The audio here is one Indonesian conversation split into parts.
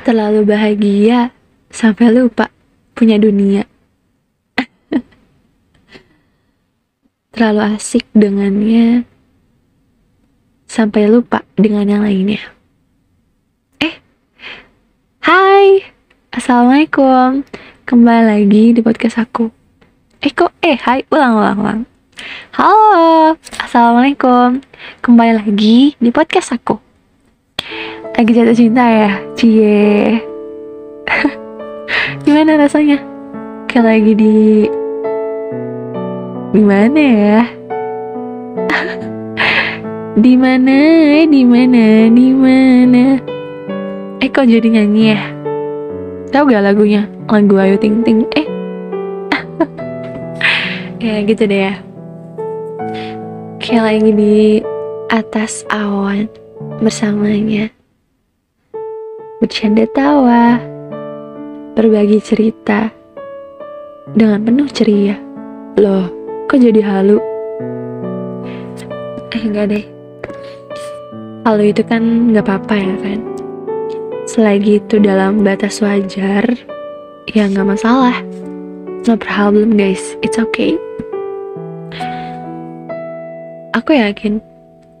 Terlalu bahagia sampai lupa punya dunia. Terlalu asik dengannya sampai lupa dengan yang lainnya. Eh, hai, assalamualaikum. Kembali lagi di podcast aku. Eh kok, eh hai, ulang ulang ulang. Halo, assalamualaikum. Kembali lagi di podcast aku. Lagi jatuh cinta ya, cie. Gimana rasanya? Kayak lagi di di mana ya? di mana? Di mana? Di mana? Eh kok jadi nyanyi ya? Tahu gak lagunya? Lagu Ayu Ting Ting. Eh. ya gitu deh ya. Kayak lagi di atas awan bersamanya. Bercanda tawa. Berbagi cerita dengan penuh ceria. Loh, kok jadi halu? Eh enggak deh. Halu itu kan nggak apa-apa ya kan? Selagi itu dalam batas wajar, ya nggak masalah. No problem guys, it's okay. Aku yakin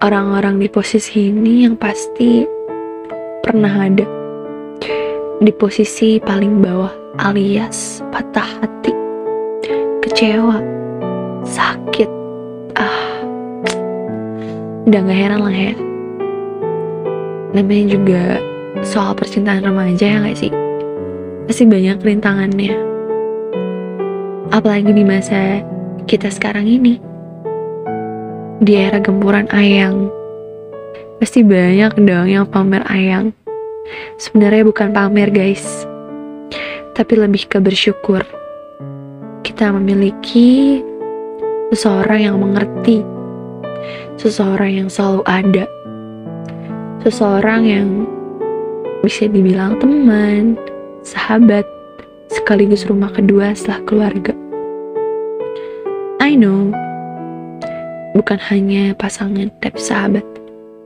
orang-orang di posisi ini yang pasti pernah ada di posisi paling bawah alias patah hati, kecewa, sakit. Ah, udah gak heran lah ya. Namanya juga soal percintaan remaja ya gak sih? Pasti banyak rintangannya. Apalagi di masa kita sekarang ini di era gempuran ayang. Pasti banyak dong yang pamer ayang. Sebenarnya bukan pamer guys, tapi lebih ke bersyukur. Kita memiliki seseorang yang mengerti, seseorang yang selalu ada, seseorang yang bisa dibilang teman, sahabat, sekaligus rumah kedua setelah keluarga. I know, bukan hanya pasangan tapi sahabat.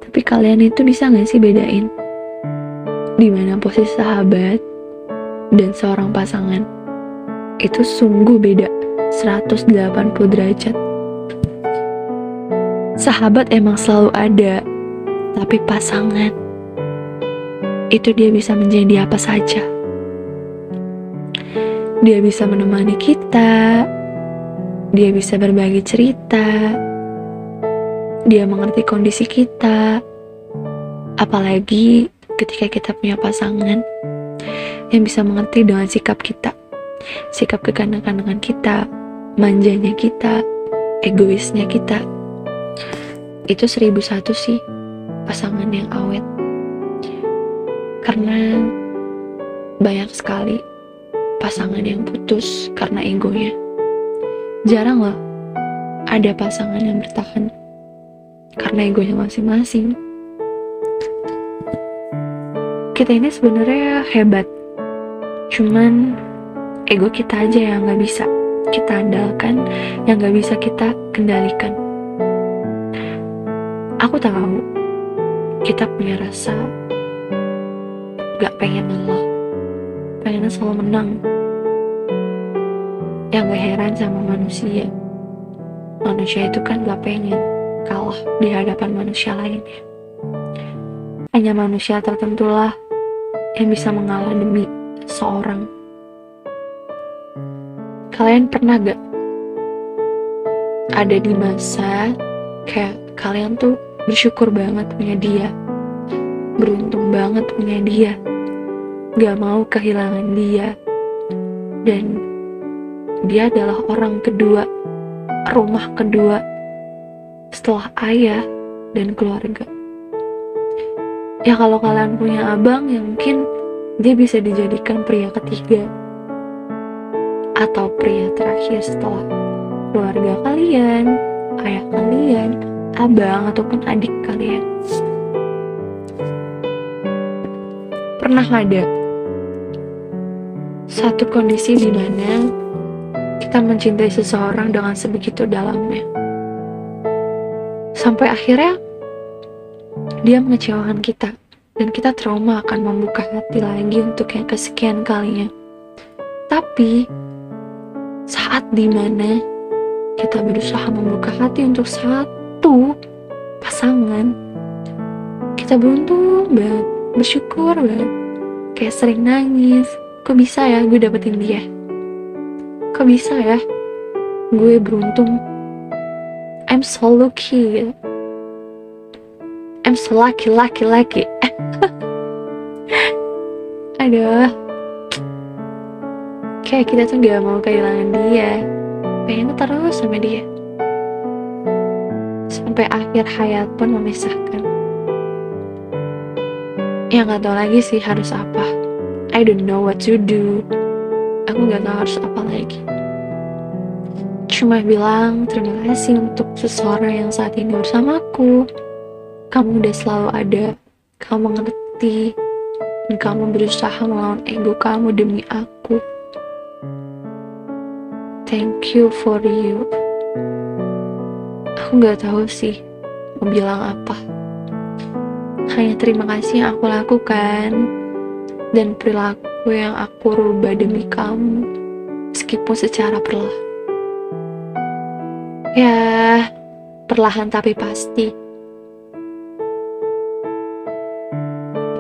Tapi kalian itu bisa gak sih bedain di mana posisi sahabat dan seorang pasangan itu sungguh beda 180 derajat. Sahabat emang selalu ada tapi pasangan itu dia bisa menjadi apa saja. Dia bisa menemani kita dia bisa berbagi cerita dia mengerti kondisi kita, apalagi ketika kita punya pasangan yang bisa mengerti dengan sikap kita, sikap kekanak-kanakan kita, manjanya kita, egoisnya kita. Itu seribu satu sih pasangan yang awet. Karena banyak sekali pasangan yang putus karena egonya. Jarang loh ada pasangan yang bertahan karena egonya masing-masing. Kita ini sebenarnya hebat, cuman ego kita aja yang nggak bisa kita andalkan, yang nggak bisa kita kendalikan. Aku tahu kita punya rasa gak pengen lelah, pengen selalu menang. Yang gak heran sama manusia, manusia itu kan gak pengen kalah di hadapan manusia lainnya. Hanya manusia tertentulah yang bisa mengalah demi seorang. Kalian pernah gak ada di masa kayak kalian tuh bersyukur banget punya dia, beruntung banget punya dia, gak mau kehilangan dia, dan dia adalah orang kedua, rumah kedua setelah ayah dan keluarga. Ya kalau kalian punya abang ya mungkin dia bisa dijadikan pria ketiga atau pria terakhir setelah keluarga kalian, ayah kalian, abang ataupun adik kalian. Pernah ada satu kondisi di mana kita mencintai seseorang dengan sebegitu dalamnya sampai akhirnya dia mengecewakan kita dan kita trauma akan membuka hati lagi untuk yang kesekian kalinya. Tapi saat di mana kita berusaha membuka hati untuk satu pasangan, kita beruntung banget, bersyukur banget. Kayak sering nangis, kok bisa ya gue dapetin dia? Kok bisa ya? Gue beruntung. I'm so lucky. Lucky, lucky. Aduh. Kayak kita tuh gak mau kehilangan dia. Pengen terus sama dia. Sampai akhir hayat pun memisahkan. Ya gak tau lagi sih harus apa. I don't know what to do. Aku gak tahu harus apa lagi. Cuma bilang terima kasih untuk seseorang yang saat ini bersamaku. Kamu udah selalu ada. Kamu mengerti. Dan kamu berusaha melawan ego kamu demi aku. Thank you for you. Aku gak tahu sih mau bilang apa. Hanya terima kasih yang aku lakukan dan perilaku yang aku rubah demi kamu, meskipun secara perlahan. Ya, perlahan tapi pasti.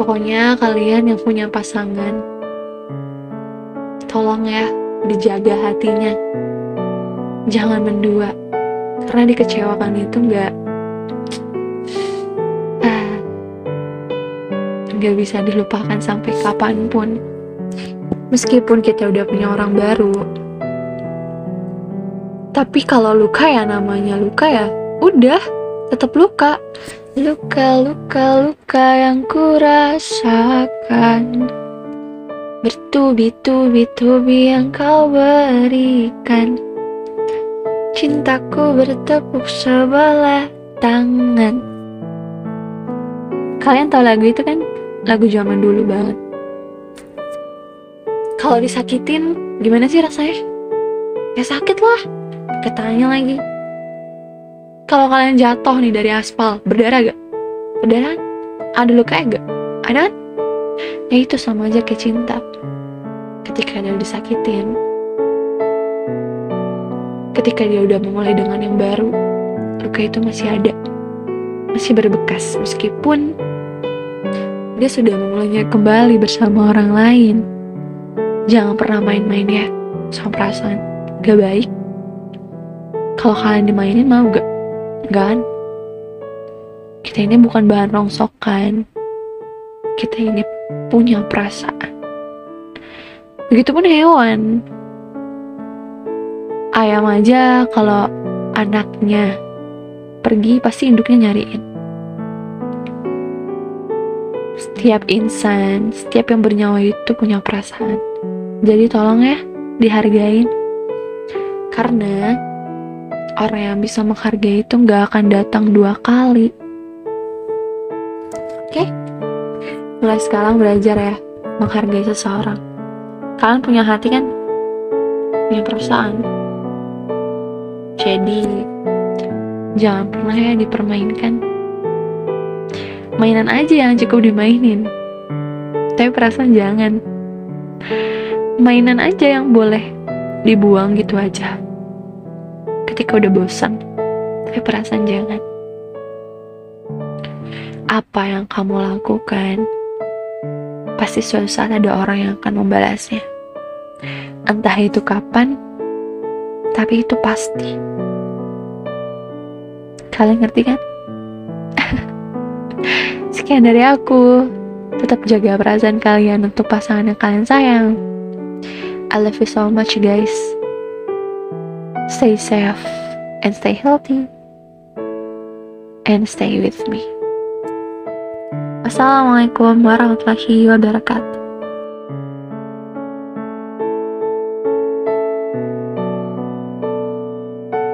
Pokoknya kalian yang punya pasangan, tolong ya dijaga hatinya. Jangan mendua, karena dikecewakan itu nggak ah, nggak bisa dilupakan sampai kapan pun. Meskipun kita udah punya orang baru, tapi kalau luka ya namanya luka ya, udah tetap luka. Luka, luka, luka yang kurasakan Bertubi-tubi-tubi yang kau berikan Cintaku bertepuk sebelah tangan Kalian tahu lagu itu kan? Lagu zaman dulu banget Kalau disakitin, gimana sih rasanya? Ya sakit lah Ketanya lagi kalau kalian jatuh nih dari aspal, berdarah gak? Berdarah? Ada luka gak? Ada kan? Ya itu sama aja kayak cinta. Ketika dia disakitin, ketika dia udah memulai dengan yang baru, luka itu masih ada, masih berbekas meskipun dia sudah memulainya kembali bersama orang lain. Jangan pernah main-main ya sama perasaan, gak baik. Kalau kalian dimainin mau gak? Kan? Kita ini bukan bahan rongsokan. Kita ini punya perasaan. Begitupun hewan. Ayam aja kalau anaknya pergi pasti induknya nyariin. Setiap insan, setiap yang bernyawa itu punya perasaan. Jadi tolong ya, dihargain. Karena orang yang bisa menghargai itu nggak akan datang dua kali. Oke, okay? mulai sekarang belajar ya menghargai seseorang. Kalian punya hati kan? Punya perasaan. Jadi, jangan pernah ya dipermainkan. Mainan aja yang cukup dimainin. Tapi perasaan jangan. Mainan aja yang boleh dibuang gitu aja ketika udah bosan. Tapi perasaan jangan. Apa yang kamu lakukan pasti suatu saat ada orang yang akan membalasnya. Entah itu kapan tapi itu pasti. Kalian ngerti kan? Sekian dari aku. Tetap jaga perasaan kalian untuk pasangan yang kalian sayang. I love you so much guys Stay safe and stay healthy and stay with me. Wassalamualaikum warahmatullahi wabarakatuh.